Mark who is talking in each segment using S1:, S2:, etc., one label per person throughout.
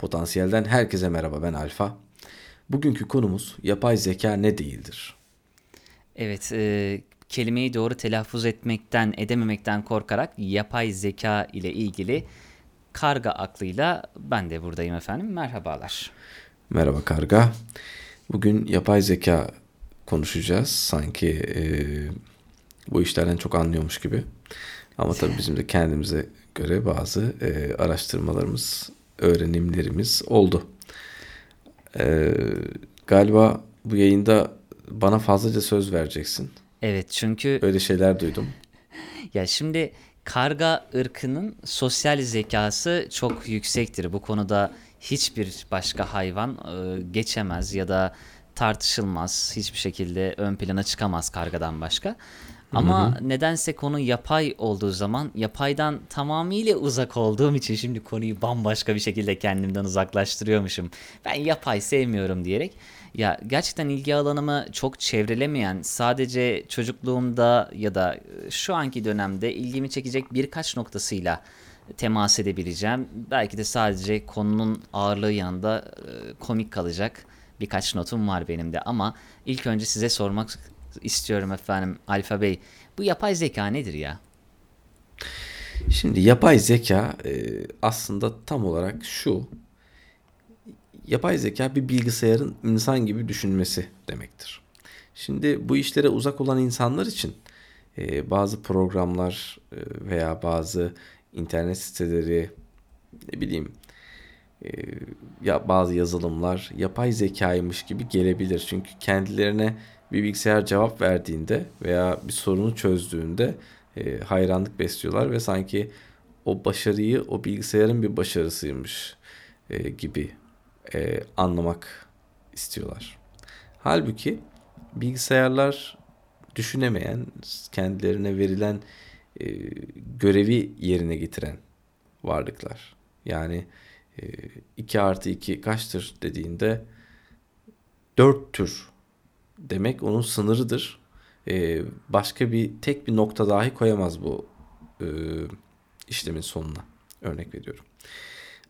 S1: Potansiyelden herkese merhaba ben Alfa. Bugünkü konumuz yapay zeka ne değildir?
S2: Evet, e, kelimeyi doğru telaffuz etmekten, edememekten korkarak yapay zeka ile ilgili karga aklıyla ben de buradayım efendim. Merhabalar.
S1: Merhaba karga. Bugün yapay zeka konuşacağız. Sanki e, bu işlerden çok anlıyormuş gibi. Ama tabii bizim de kendimize göre bazı e, araştırmalarımız, öğrenimlerimiz oldu. E, galiba bu yayında bana fazlaca söz vereceksin.
S2: Evet çünkü
S1: Öyle şeyler duydum.
S2: ya şimdi karga ırkının sosyal zekası çok yüksektir. Bu konuda hiçbir başka hayvan e, geçemez ya da tartışılmaz. Hiçbir şekilde ön plana çıkamaz kargadan başka. Ama nedense konu yapay olduğu zaman yapaydan tamamıyla uzak olduğum için şimdi konuyu bambaşka bir şekilde kendimden uzaklaştırıyormuşum. Ben yapay sevmiyorum diyerek. Ya gerçekten ilgi alanımı çok çevrelemeyen, sadece çocukluğumda ya da e, şu anki dönemde ilgimi çekecek birkaç noktasıyla temas edebileceğim. Belki de sadece konunun ağırlığı yanında e, komik kalacak birkaç notum var benim de ama ilk önce size sormak istiyorum efendim Alfa Bey. Bu yapay zeka nedir ya?
S1: Şimdi yapay zeka e, aslında tam olarak şu. Yapay zeka bir bilgisayarın insan gibi düşünmesi demektir. Şimdi bu işlere uzak olan insanlar için e, bazı programlar e, veya bazı internet siteleri ne bileyim ya bazı yazılımlar yapay zekaymış gibi gelebilir. Çünkü kendilerine bir bilgisayar cevap verdiğinde veya bir sorunu çözdüğünde e, hayranlık besliyorlar ve sanki o başarıyı o bilgisayarın bir başarısıymış e, gibi e, anlamak istiyorlar. Halbuki bilgisayarlar düşünemeyen, kendilerine verilen e, görevi yerine getiren varlıklar. Yani e, 2 artı 2 kaçtır dediğinde 4 tür demek onun sınırıdır. E, başka bir tek bir nokta dahi koyamaz bu e, işlemin sonuna. Örnek veriyorum.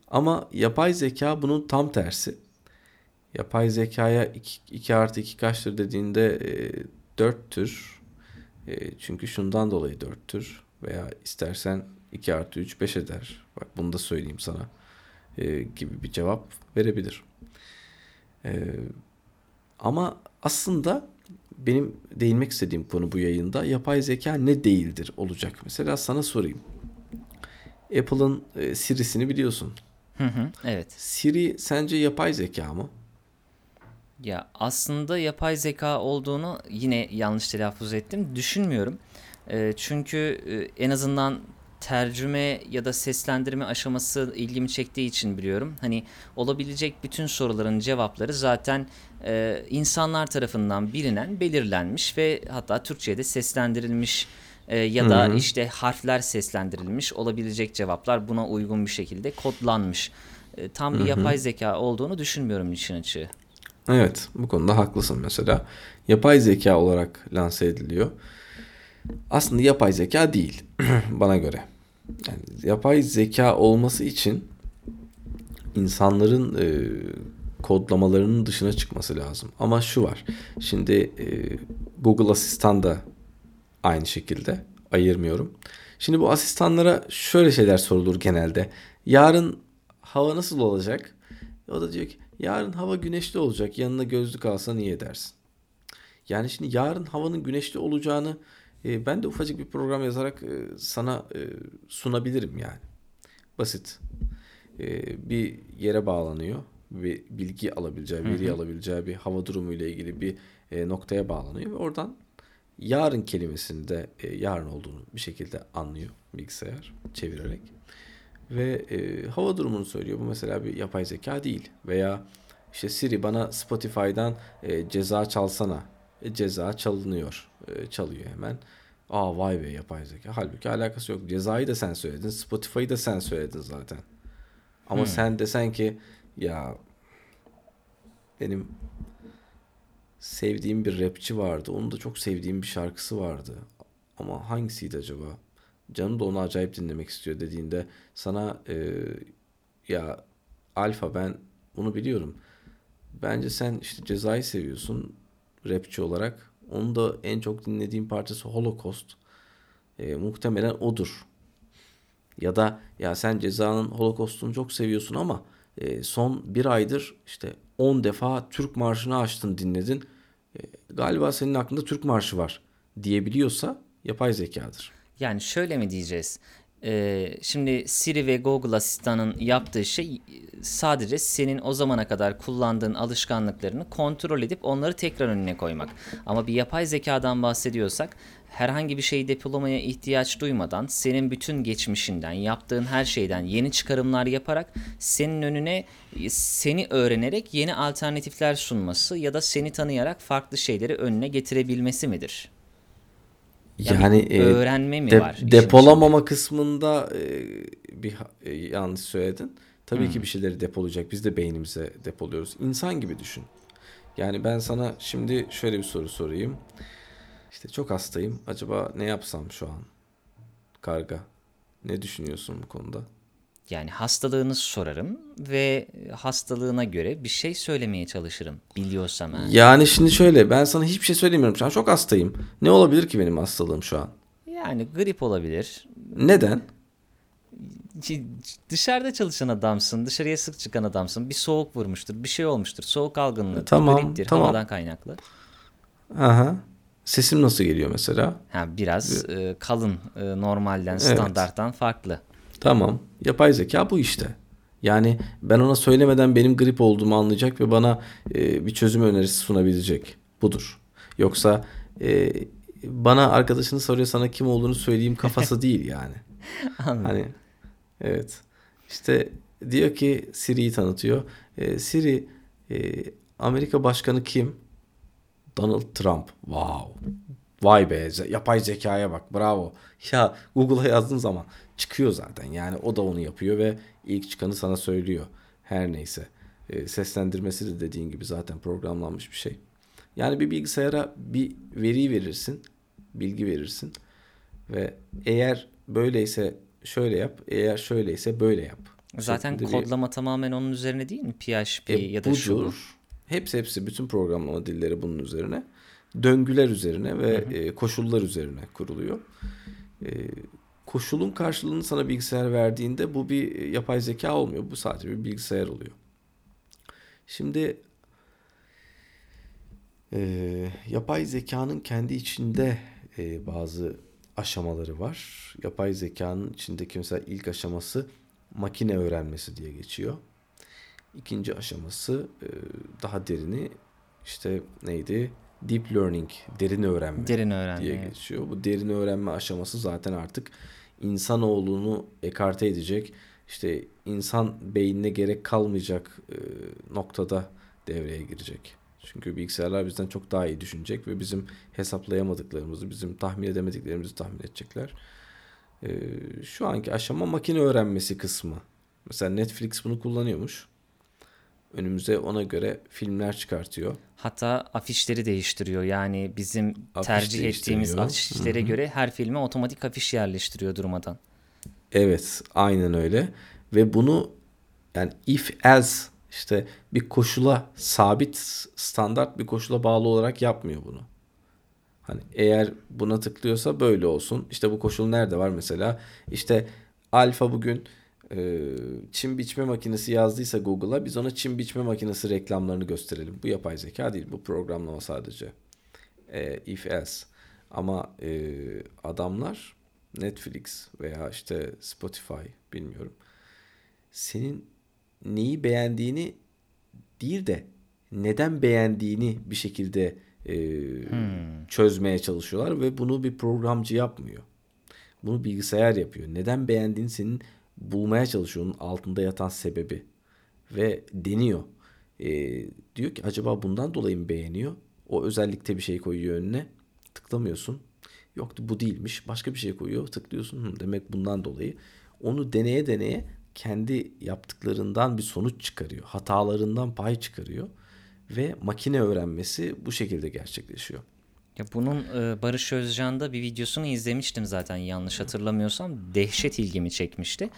S1: Ama yapay zeka bunun tam tersi. Yapay zekaya 2, 2 artı 2 kaçtır dediğinde e, 4 tür. E, çünkü şundan dolayı 4 tür. Veya istersen 2 artı 3 5 eder. Bak bunu da söyleyeyim sana. E, gibi bir cevap verebilir. E, ama aslında benim değinmek istediğim konu bu yayında yapay zeka ne değildir olacak. Mesela sana sorayım. Apple'ın e, Siri'sini biliyorsun.
S2: Hı hı, evet.
S1: Siri sence yapay zeka mı?
S2: Ya aslında yapay zeka olduğunu yine yanlış telaffuz ettim. Düşünmüyorum. E, çünkü e, en azından tercüme ya da seslendirme aşaması ilgimi çektiği için biliyorum. Hani olabilecek bütün soruların cevapları zaten e, insanlar tarafından bilinen, belirlenmiş ve hatta Türkçe'ye de seslendirilmiş e, ya da
S1: Hı hı.
S2: işte harfler seslendirilmiş olabilecek cevaplar buna uygun bir şekilde kodlanmış. E, tam bir yapay zeka olduğunu düşünmüyorum işin açığı.
S1: Evet, bu konuda haklısın mesela. Yapay zeka olarak lanse ediliyor. Aslında yapay zeka değil bana göre. Yani yapay zeka olması için insanların e, kodlamalarının dışına çıkması lazım. Ama şu var. Şimdi e, Google Asistan da aynı şekilde ayırmıyorum. Şimdi bu asistanlara şöyle şeyler sorulur genelde. Yarın hava nasıl olacak? O da diyor ki yarın hava güneşli olacak. Yanına gözlük alsan iyi edersin. Yani şimdi yarın havanın güneşli olacağını e, ben de ufacık bir program yazarak e, sana e, sunabilirim yani. Basit. E, bir yere bağlanıyor. Bir bilgi alabileceği, veri alabileceği bir hava durumu ile ilgili bir e, noktaya bağlanıyor ve oradan yarın kelimesini de e, yarın olduğunu bir şekilde anlıyor bilgisayar çevirerek. Ve e, hava durumunu söylüyor. Bu mesela bir yapay zeka değil. Veya işte Siri bana Spotify'dan e, ceza çalsana. E, ceza çalınıyor. E, çalıyor hemen. Aa vay be yapay zeka. Halbuki alakası yok. Cezayı da sen söyledin. Spotify'ı da sen söyledin zaten. Ama sen desen ki ya benim sevdiğim bir rapçi vardı. Onun da çok sevdiğim bir şarkısı vardı. Ama hangisiydi acaba? Canım da onu acayip dinlemek istiyor dediğinde sana e, ya Alfa ben bunu biliyorum. Bence sen işte cezayı seviyorsun rapçi olarak. Onun da en çok dinlediğim parçası Holocaust. E, muhtemelen odur. Ya da ya sen cezanın Holocaust'unu çok seviyorsun ama e, son bir aydır işte 10 defa Türk Marşı'nı açtın dinledin. E, galiba senin aklında Türk Marşı var diyebiliyorsa yapay zekadır.
S2: Yani şöyle mi diyeceğiz? Ee, şimdi Siri ve Google asistanın yaptığı şey sadece senin o zamana kadar kullandığın alışkanlıklarını kontrol edip onları tekrar önüne koymak. Ama bir yapay zekadan bahsediyorsak herhangi bir şeyi depolamaya ihtiyaç duymadan senin bütün geçmişinden, yaptığın her şeyden yeni çıkarımlar yaparak senin önüne seni öğrenerek yeni alternatifler sunması ya da seni tanıyarak farklı şeyleri önüne getirebilmesi midir? Yani,
S1: Yani e,
S2: öğrenme mi
S1: de-
S2: var?
S1: depolamama kısmında e, bir e, yanlış söyledin. Tabii
S2: Hmm.
S1: ki bir şeyleri depolayacak. Biz de beynimize depoluyoruz. İnsan gibi düşün. Yani ben sana şimdi şöyle bir soru sorayım. İşte çok hastayım. Acaba ne yapsam şu an? Karga. Ne düşünüyorsun bu konuda?
S2: Yani hastalığını sorarım ve hastalığına göre bir şey söylemeye çalışırım. Biliyorsam eğer.
S1: Yani şimdi şöyle ben sana hiçbir şey söylemiyorum şu an. Çok hastayım. Ne olabilir ki benim hastalığım şu an?
S2: Yani grip olabilir.
S1: Neden?
S2: Dışarıda çalışan adamsın, dışarıya sık çıkan adamsın. Bir soğuk vurmuştur, bir şey olmuştur. Soğuk algınlığı,
S1: Tamam,
S2: griptir,
S1: tamam.
S2: havadan kaynaklı.
S1: Aha. Sesim nasıl geliyor mesela?
S2: Ha, biraz e, kalın, e, normalden, standarttan farklı.
S1: Tamam. Yapay zeka bu işte. Yani ben ona söylemeden benim grip olduğumu anlayacak ve bana e, bir çözüm önerisi sunabilecek. Budur. Yoksa e, bana arkadaşını soruyor sana kim olduğunu söyleyeyim kafası değil yani.
S2: Anladım.
S1: Hani evet. İşte diyor ki Siri'yi tanıtıyor. E, Siri e, Amerika Başkanı kim? Donald Trump. Wow. Vay be yapay zekaya bak bravo. Ya Google'a yazdığın zaman çıkıyor zaten. Yani o da onu yapıyor ve ilk çıkanı sana söylüyor. Her neyse. E, seslendirmesi de dediğin gibi zaten programlanmış bir şey. Yani bir bilgisayara bir veri verirsin. Bilgi verirsin. Ve eğer böyleyse şöyle yap. Eğer şöyleyse böyle yap.
S2: Zaten
S1: şeklinde bir-
S2: kodlama tamamen onun üzerine değil mi? PHP
S1: e,
S2: ya da şu.
S1: Hepsi hepsi bütün programlama dilleri bunun üzerine. Döngüler üzerine ve e, koşullar üzerine kuruluyor. E, koşulun karşılığını sana bilgisayar verdiğinde bu bir e, yapay zeka olmuyor. Bu sadece bir bilgisayar oluyor. Şimdi e, yapay zekanın kendi içinde e, bazı aşamaları var. Yapay zekanın içindeki mesela ilk aşaması makine öğrenmesi diye geçiyor. İkinci aşaması e, daha derini işte neydi? Deep learning, derin öğrenme
S2: Derin öğrenme.
S1: diye geçiyor. Bu derin öğrenme aşaması zaten artık insanoğlunu ekarte edecek, işte insan beynine gerek kalmayacak e, noktada devreye girecek. Çünkü bilgisayarlar bizden çok daha iyi düşünecek ve bizim hesaplayamadıklarımızı, bizim tahmin edemediklerimizi tahmin edecekler. E, şu anki aşama makine öğrenmesi kısmı. Mesela Netflix bunu kullanıyormuş. Önümüze ona göre filmler çıkartıyor.
S2: Hatta afişleri değiştiriyor. Yani bizim
S1: Afiş
S2: tercih ettiğimiz afişlere göre her filme otomatik afiş yerleştiriyor durmadan.
S1: Evet, aynen öyle. Ve bunu yani if else işte bir koşula sabit standart bir koşula bağlı olarak yapmıyor bunu. Hani eğer buna tıklıyorsa böyle olsun. İşte bu koşul nerede var mesela? İşte Alfa bugün e, çim biçme makinesi yazdıysa Google'a biz ona çim biçme makinesi reklamlarını gösterelim. Bu yapay zeka değil, bu programlama sadece. E, if else. Ama e, adamlar Netflix veya işte Spotify bilmiyorum. Senin neyi beğendiğini değil de neden beğendiğini bir şekilde e, çözmeye çalışıyorlar ve bunu bir programcı yapmıyor. Bunu bilgisayar yapıyor. Neden beğendiğini senin bulmaya çalışıyor onun altında yatan sebebi ve deniyor. E, diyor ki acaba bundan dolayı mı beğeniyor? O özellikte bir şey koyuyor önüne. Tıklamıyorsun. Yok bu değilmiş. Başka bir şey koyuyor. Tıklıyorsun. Hı, demek bundan dolayı. Onu deneye deneye kendi yaptıklarından bir sonuç çıkarıyor. Hatalarından pay çıkarıyor. Ve makine öğrenmesi bu şekilde gerçekleşiyor.
S2: Ya bunun e, Barış Özcan'da bir videosunu izlemiştim zaten yanlış hatırlamıyorsam. Dehşet ilgimi çekmişti.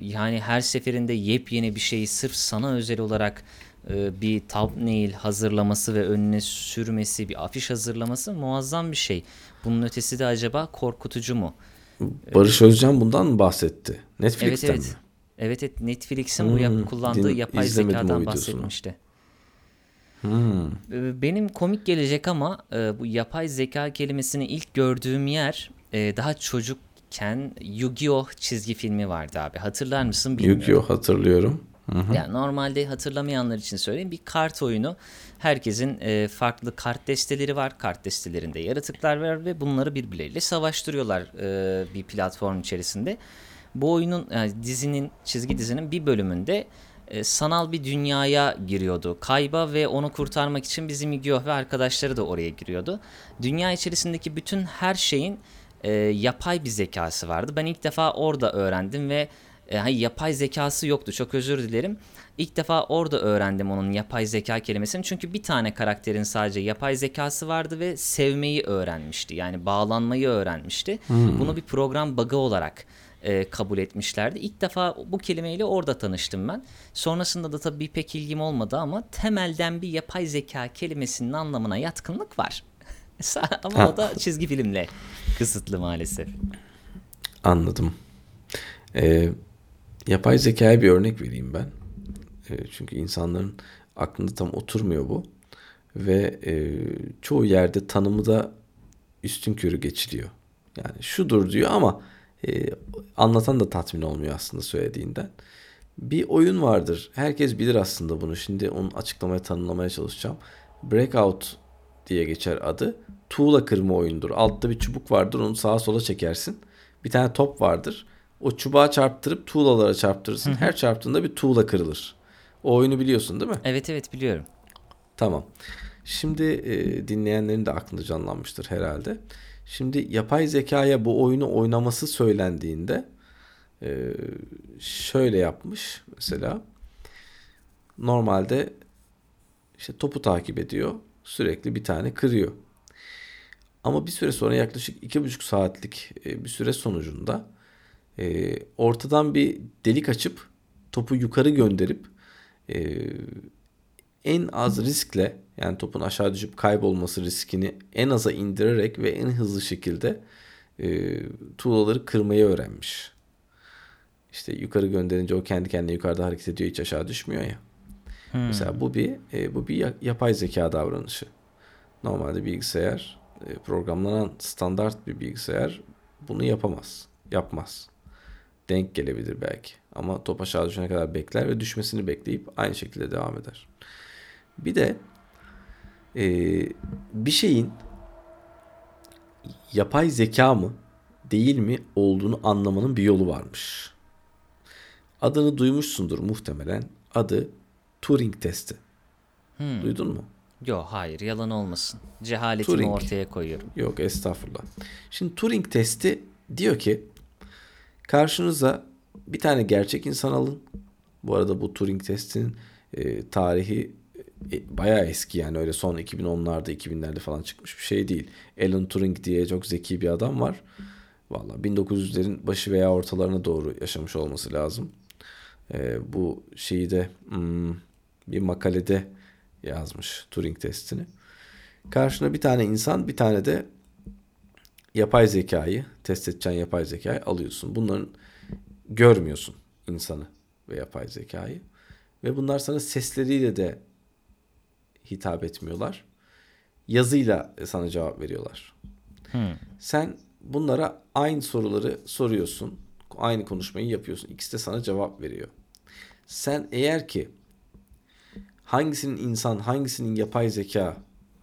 S2: Yani her seferinde yepyeni bir şeyi sırf sana özel olarak e, bir thumbnail hazırlaması ve önüne sürmesi, bir afiş hazırlaması muazzam bir şey. Bunun ötesi de acaba korkutucu mu?
S1: Barış Özcan bundan mı bahsetti? Netflix'ten
S2: Evet evet.
S1: mi?
S2: Evet evet Netflix'in bu yap-
S1: Hmm,
S2: kullandığı yapay zekadan bahsetmişti.
S1: Hmm.
S2: Benim komik gelecek ama e, bu yapay zeka kelimesini ilk gördüğüm yer e, daha çocukken Yu-Gi-Oh çizgi filmi vardı abi. Hatırlar mısın bilmiyorum.
S1: Yu-Gi-Oh hatırlıyorum. Hı hı.
S2: Yani normalde hatırlamayanlar için söyleyeyim bir kart oyunu. Herkesin e, farklı kart desteleri var. Kart destelerinde yaratıklar var ve bunları birbirleriyle savaştırıyorlar e, bir platform içerisinde. Bu oyunun yani dizinin çizgi dizinin bir bölümünde sanal bir dünyaya giriyordu. Kayba ve onu kurtarmak için bizim Yu-Gi-Oh ve arkadaşları da oraya giriyordu. Dünya içerisindeki bütün her şeyin e, yapay bir zekası vardı. Ben ilk defa orada öğrendim ve e, hayır, yapay zekası yoktu. Çok özür dilerim. İlk defa orada öğrendim onun yapay zeka kelimesini. Çünkü bir tane karakterin sadece yapay zekası vardı ve sevmeyi öğrenmişti. Yani bağlanmayı öğrenmişti. Bunu bir program bug'ı olarak e, kabul etmişlerdi. İlk defa bu kelimeyle orada tanıştım ben. Sonrasında da tabii pek ilgim olmadı ama temelden bir yapay zeka kelimesinin anlamına yatkınlık var. ama
S1: Ha.
S2: o da çizgi filmle kısıtlı maalesef.
S1: Anladım. Ee, yapay zekaya bir örnek vereyim ben. Ee, çünkü insanların aklında tam oturmuyor bu. Ve e, çoğu yerde tanımı da üstün körü geçiliyor. Yani şudur diyor ama e, anlatan da tatmin olmuyor aslında söylediğinden. Bir oyun vardır. Herkes bilir aslında bunu. Şimdi onu açıklamaya, tanımlamaya çalışacağım. Breakout diye geçer adı. Tuğla kırma oyundur. Altta bir çubuk vardır. Onu sağa sola çekersin. Bir tane top vardır. O çubuğa çarptırıp tuğlalara çarptırırsın. Her çarptığında bir tuğla kırılır. O oyunu biliyorsun değil mi?
S2: Evet evet biliyorum.
S1: Tamam. Şimdi e, dinleyenlerin de aklında canlanmıştır herhalde. Şimdi yapay zekaya bu oyunu oynaması söylendiğinde e, şöyle yapmış mesela. Normalde işte topu takip ediyor. Sürekli bir tane kırıyor. Ama bir süre sonra yaklaşık iki buçuk saatlik e, bir süre sonucunda e, ortadan bir delik açıp topu yukarı gönderip en az riskle yani topun aşağı düşüp kaybolması riskini en aza indirerek ve en hızlı şekilde e, tuğlaları kırmayı öğrenmiş. İşte yukarı gönderince o kendi kendine yukarıda hareket ediyor hiç aşağı düşmüyor ya. Mesela bu bir e, bu bir ya- yapay zeka davranışı. Normalde bilgisayar e, programlanan standart bir bilgisayar bunu yapamaz. Yapmaz. Denk gelebilir belki. Ama top aşağı düşene kadar bekler ve düşmesini bekleyip aynı şekilde devam eder. Bir de e, bir şeyin yapay zeka mı değil mi olduğunu anlamanın bir yolu varmış. Adını duymuşsundur muhtemelen. Adı Turing testi. Duydun mu?
S2: Yok hayır yalan olmasın. Cehaletimi
S1: Turing.
S2: ortaya koyuyorum.
S1: Yok estağfurullah. Şimdi Turing testi diyor ki karşınıza bir tane gerçek insan alın. Bu arada bu Turing testinin e, tarihi e, bayağı eski yani öyle son 2010'larda 2000'lerde falan çıkmış bir şey değil. Alan Turing diye çok zeki bir adam var. Valla 1900'lerin başı veya ortalarına doğru yaşamış olması lazım. E, bu şeyi de hmm, bir makalede yazmış Turing testini. Karşına bir tane insan bir tane de yapay zekayı test edeceğin yapay zekayı alıyorsun. Bunların görmüyorsun insanı ve yapay zekayı. Ve bunlar sana sesleriyle de hitap etmiyorlar. Yazıyla sana cevap veriyorlar. Sen bunlara aynı soruları soruyorsun. Aynı konuşmayı yapıyorsun. İkisi de sana cevap veriyor. Sen eğer ki hangisinin insan, hangisinin yapay zeka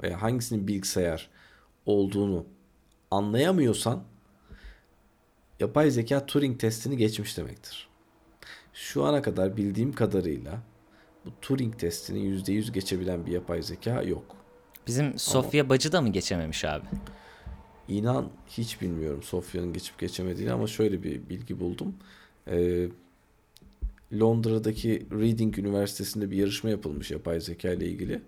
S1: veya hangisinin bilgisayar olduğunu anlayamıyorsan yapay zeka Turing testini geçmiş demektir. Şu ana kadar bildiğim kadarıyla bu Turing testini %100 geçebilen bir yapay zeka yok.
S2: Bizim Sofya Bacı da mı geçememiş abi?
S1: İnan hiç bilmiyorum Sofya'nın geçip geçemediğini ama şöyle bir bilgi buldum. Ee, Londra'daki Reading Üniversitesi'nde bir yarışma yapılmış yapay zeka ile ilgili.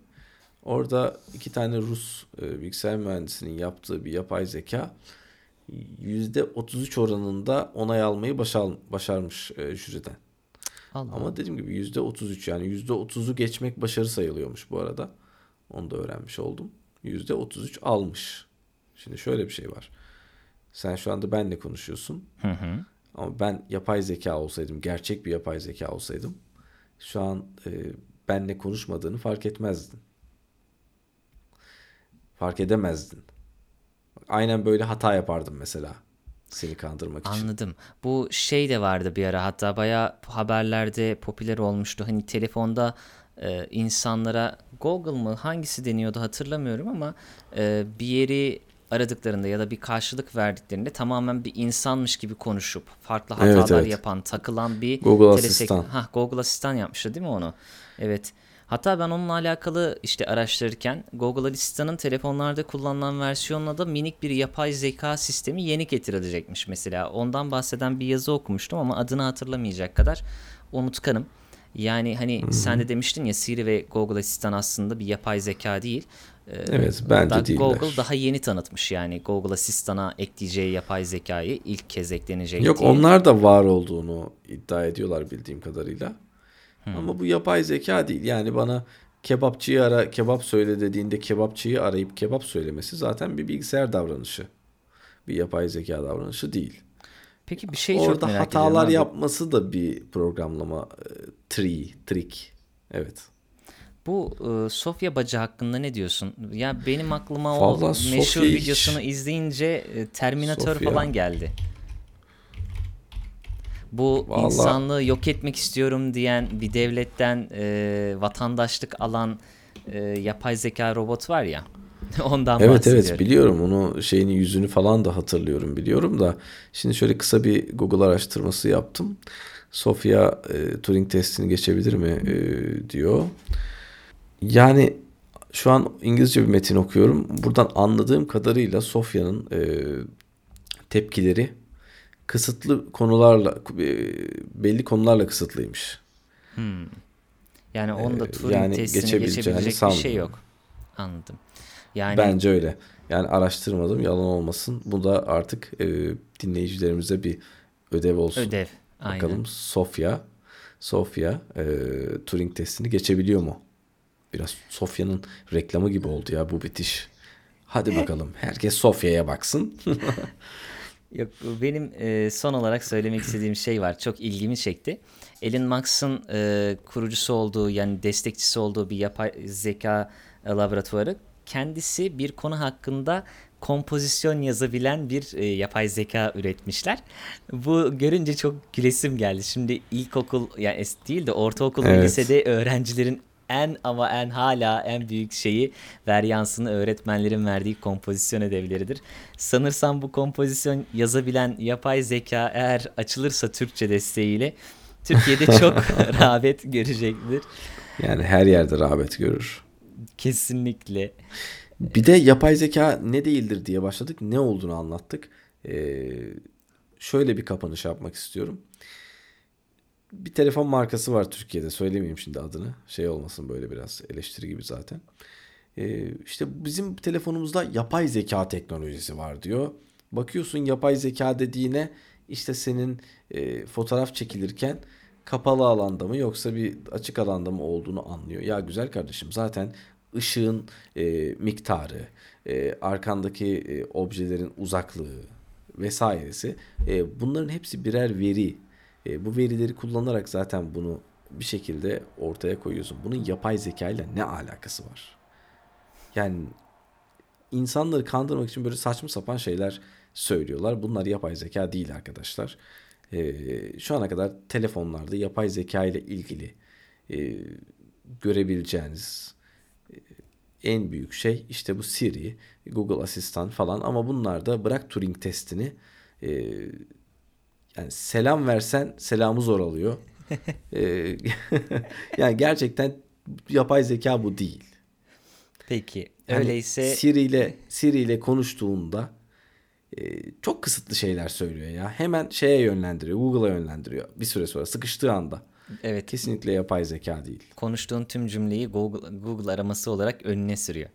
S1: Orada iki tane Rus e, bilgisayar mühendisinin yaptığı bir yapay zeka %33 oranında onay almayı başar, başarmış e, jüriden.
S2: Allah.
S1: Ama dediğim gibi %33 yani %30'u geçmek başarı sayılıyormuş bu arada. Onu da öğrenmiş oldum. %33 almış. Şimdi şöyle bir şey var. Sen şu anda benle konuşuyorsun.
S2: Hı hı.
S1: Ama ben yapay zeka olsaydım, gerçek bir yapay zeka olsaydım şu an e, benle konuşmadığını fark etmezdin. Fark edemezdin. Aynen böyle hata yapardım mesela. Seni kandırmak için.
S2: Anladım. Bu şey de vardı bir ara hatta bayağı haberlerde popüler olmuştu. Hani telefonda e, insanlara Google mı hangisi deniyordu hatırlamıyorum ama e, bir yeri aradıklarında ya da bir karşılık verdiklerinde tamamen bir insanmış gibi konuşup farklı
S1: Evet,
S2: hatalar
S1: evet.
S2: yapan, takılan bir
S1: Google
S2: telesek-
S1: Asistan.
S2: Hah, Google Asistan yapmıştı değil mi onu? Evet. Hatta ben onunla alakalı işte araştırırken Google Asistan'ın telefonlarda kullanılan versiyonuna da minik bir yapay zeka sistemi yeni getirilecekmiş mesela. Ondan bahseden bir yazı okumuştum ama adını hatırlamayacak kadar unutkanım. Yani hani sen de demiştin ya Siri ve Google Asistan aslında bir yapay zeka değil. Ee,
S1: Evet, bence
S2: hatta
S1: değiller.
S2: Google daha yeni tanıtmış yani Google Asistan'a ekleyeceği yapay zekayı ilk kez eklenecek
S1: Yok
S2: diye.
S1: onlar da var olduğunu iddia ediyorlar bildiğim kadarıyla. Ama bu yapay zeka değil. Yani bana kebapçıyı ara, kebap söyle dediğinde kebapçıyı arayıp kebap söylemesi zaten bir bilgisayar davranışı. Bir yapay zeka davranışı değil.
S2: Peki bir şey çok
S1: Orada
S2: merak
S1: hatalar yapması da bir programlama e, tree, trick. Evet.
S2: Bu e, Sofya Bacı hakkında ne diyorsun? Ya benim aklıma
S1: Vallahi
S2: o meşhur
S1: Sofya hiç-
S2: videosunu izleyince e, Terminator
S1: Sofya.
S2: falan geldi. Bu
S1: Vallahi-
S2: insanlığı yok etmek istiyorum diyen bir devletten e, vatandaşlık alan e, yapay zeka robot var ya. Ondan
S1: Evet
S2: bahsediyorum.
S1: evet biliyorum onu şeyini yüzünü falan da hatırlıyorum biliyorum da şimdi şöyle kısa bir Google araştırması yaptım. Sofia e, Turing testini geçebilir mi e, diyor. Yani şu an İngilizce bir metin okuyorum. Buradan anladığım kadarıyla Sofia'nın e, tepkileri kısıtlı konularla e, belli konularla kısıtlıymış.
S2: Yani onda
S1: Ee,
S2: Turing
S1: yani
S2: testini geçebilecek bir şey yok. Anladım. Yani
S1: Bence öyle. Yani araştırmadım yalan olmasın. Bu da artık e, dinleyicilerimize bir ödev olsun.
S2: ödev. Aynen.
S1: Bakalım Sofya Sofya e, Turing testini geçebiliyor mu? Biraz Sofya'nın reklamı gibi oldu ya bu bitiş. Hadi bakalım. Herkes Sofya'ya baksın.
S2: Yok benim e, son olarak söylemek istediğim şey var. Çok ilgimi çekti. Elon Musk'ın e, kurucusu olduğu yani destekçisi olduğu bir yapay zeka e, laboratuvarı kendisi bir konu hakkında kompozisyon yazabilen bir e, yapay zeka üretmişler. Bu görünce çok gülesim geldi. Şimdi ilkokul yani değil de ortaokul ve
S1: Evet.
S2: lisede öğrencilerin en ama en hala en büyük şeyi varyansını öğretmenlerin verdiği kompozisyon ödevleridir. Sanırsam bu kompozisyon yazabilen yapay zeka eğer açılırsa Türkçe desteğiyle Türkiye'de çok rağbet görecektir.
S1: Yani her yerde rağbet görür.
S2: Kesinlikle.
S1: Bir de yapay zeka ne değildir diye başladık. Ne olduğunu anlattık. Ee, şöyle bir kapanış yapmak istiyorum. Bir telefon markası var Türkiye'de. Söylemeyeyim şimdi adını. Şey olmasın böyle biraz eleştiri gibi zaten. Ee, işte bizim telefonumuzda yapay zeka teknolojisi var diyor. Bakıyorsun yapay zeka dediğine işte senin e, fotoğraf çekilirken kapalı alanda mı yoksa bir açık alanda mı olduğunu anlıyor. Ya güzel kardeşim zaten ışığın e, miktarı, e, arkandaki e, objelerin uzaklığı vesairesi e, bunların hepsi birer veri. E, bu verileri kullanarak zaten bunu bir şekilde ortaya koyuyorsun. Bunun yapay zeka ile ne alakası var? Yani insanları kandırmak için böyle saçma sapan şeyler söylüyorlar. Bunlar yapay zeka değil arkadaşlar. Ee, şu ana kadar telefonlarda yapay zeka ile ilgili e, görebileceğiniz e, en büyük şey işte bu Siri, Google Asistan falan ama bunlar da bırak Turing testini e, yani selam versen selamı zor alıyor. Ee, yani gerçekten yapay zeka bu değil.
S2: Peki.
S1: Yani
S2: Öyleyse
S1: Siri ile Siri ile konuştuğunda e, çok kısıtlı şeyler söylüyor ya. Hemen şeye yönlendiriyor, Google'a yönlendiriyor bir süre sonra sıkıştığı anda.
S2: evet
S1: Kesinlikle yapay zeka değil.
S2: konuştuğun tüm cümleyi Google, Google araması olarak önüne sürüyor.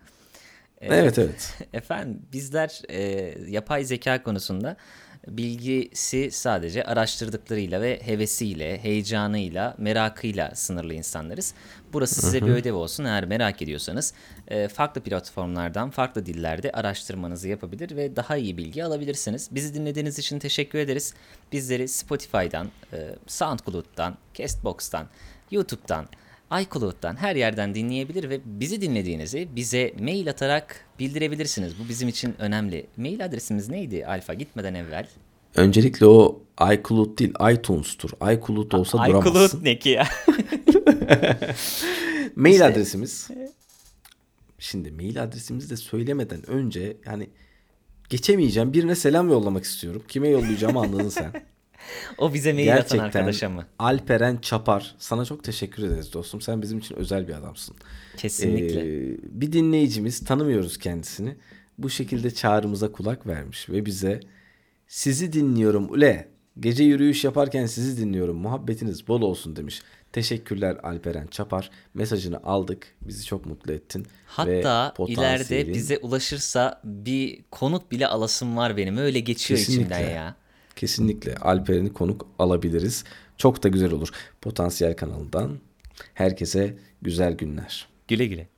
S1: Evet evet.
S2: Efendim bizler e, yapay zeka konusunda bilgisi sadece araştırdıklarıyla ve hevesiyle, heyecanıyla, merakıyla sınırlı insanlarız. Burası size bir ödev olsun. Eğer merak ediyorsanız e, farklı platformlardan, farklı dillerde araştırmanızı yapabilir ve daha iyi bilgi alabilirsiniz. Bizi dinlediğiniz için teşekkür ederiz. Bizleri Spotify'dan, e, SoundCloud'dan, Castbox'tan, YouTube'dan, iCloud'dan her yerden dinleyebilir ve bizi dinlediğinizi bize mail atarak bildirebilirsiniz. Bu bizim için önemli. Mail adresimiz neydi Alfa gitmeden evvel?
S1: Öncelikle o iCloud değil iTunes'tur. iCloud olsa duramazsın.
S2: iCloud ne ki ya?
S1: Mail adresimiz. Şimdi mail adresimizi de söylemeden önce yani geçemeyeceğim birine selam yollamak istiyorum. Kime yollayacağımı anladın sen.
S2: o bize mail atan
S1: Gerçekten
S2: arkadaşa mı?
S1: Alperen Çapar. Sana çok teşekkür ederiz dostum. Sen bizim için özel bir adamsın.
S2: Kesinlikle.
S1: Ee, bir dinleyicimiz tanımıyoruz kendisini. Bu şekilde çağrımıza kulak vermiş ve bize sizi dinliyorum ule. Gece yürüyüş yaparken sizi dinliyorum. Muhabbetiniz bol olsun demiş. Teşekkürler Alperen Çapar. Mesajını aldık. Bizi çok mutlu ettin.
S2: Hatta ileride bize ulaşırsa bir konuk bile alasım var benim. Öyle geçiyor
S1: Kesinlikle.
S2: içimden ya.
S1: Kesinlikle Alperen'i konuk alabiliriz. Çok da güzel olur. Potansiyel kanalından herkese güzel günler.
S2: Güle güle.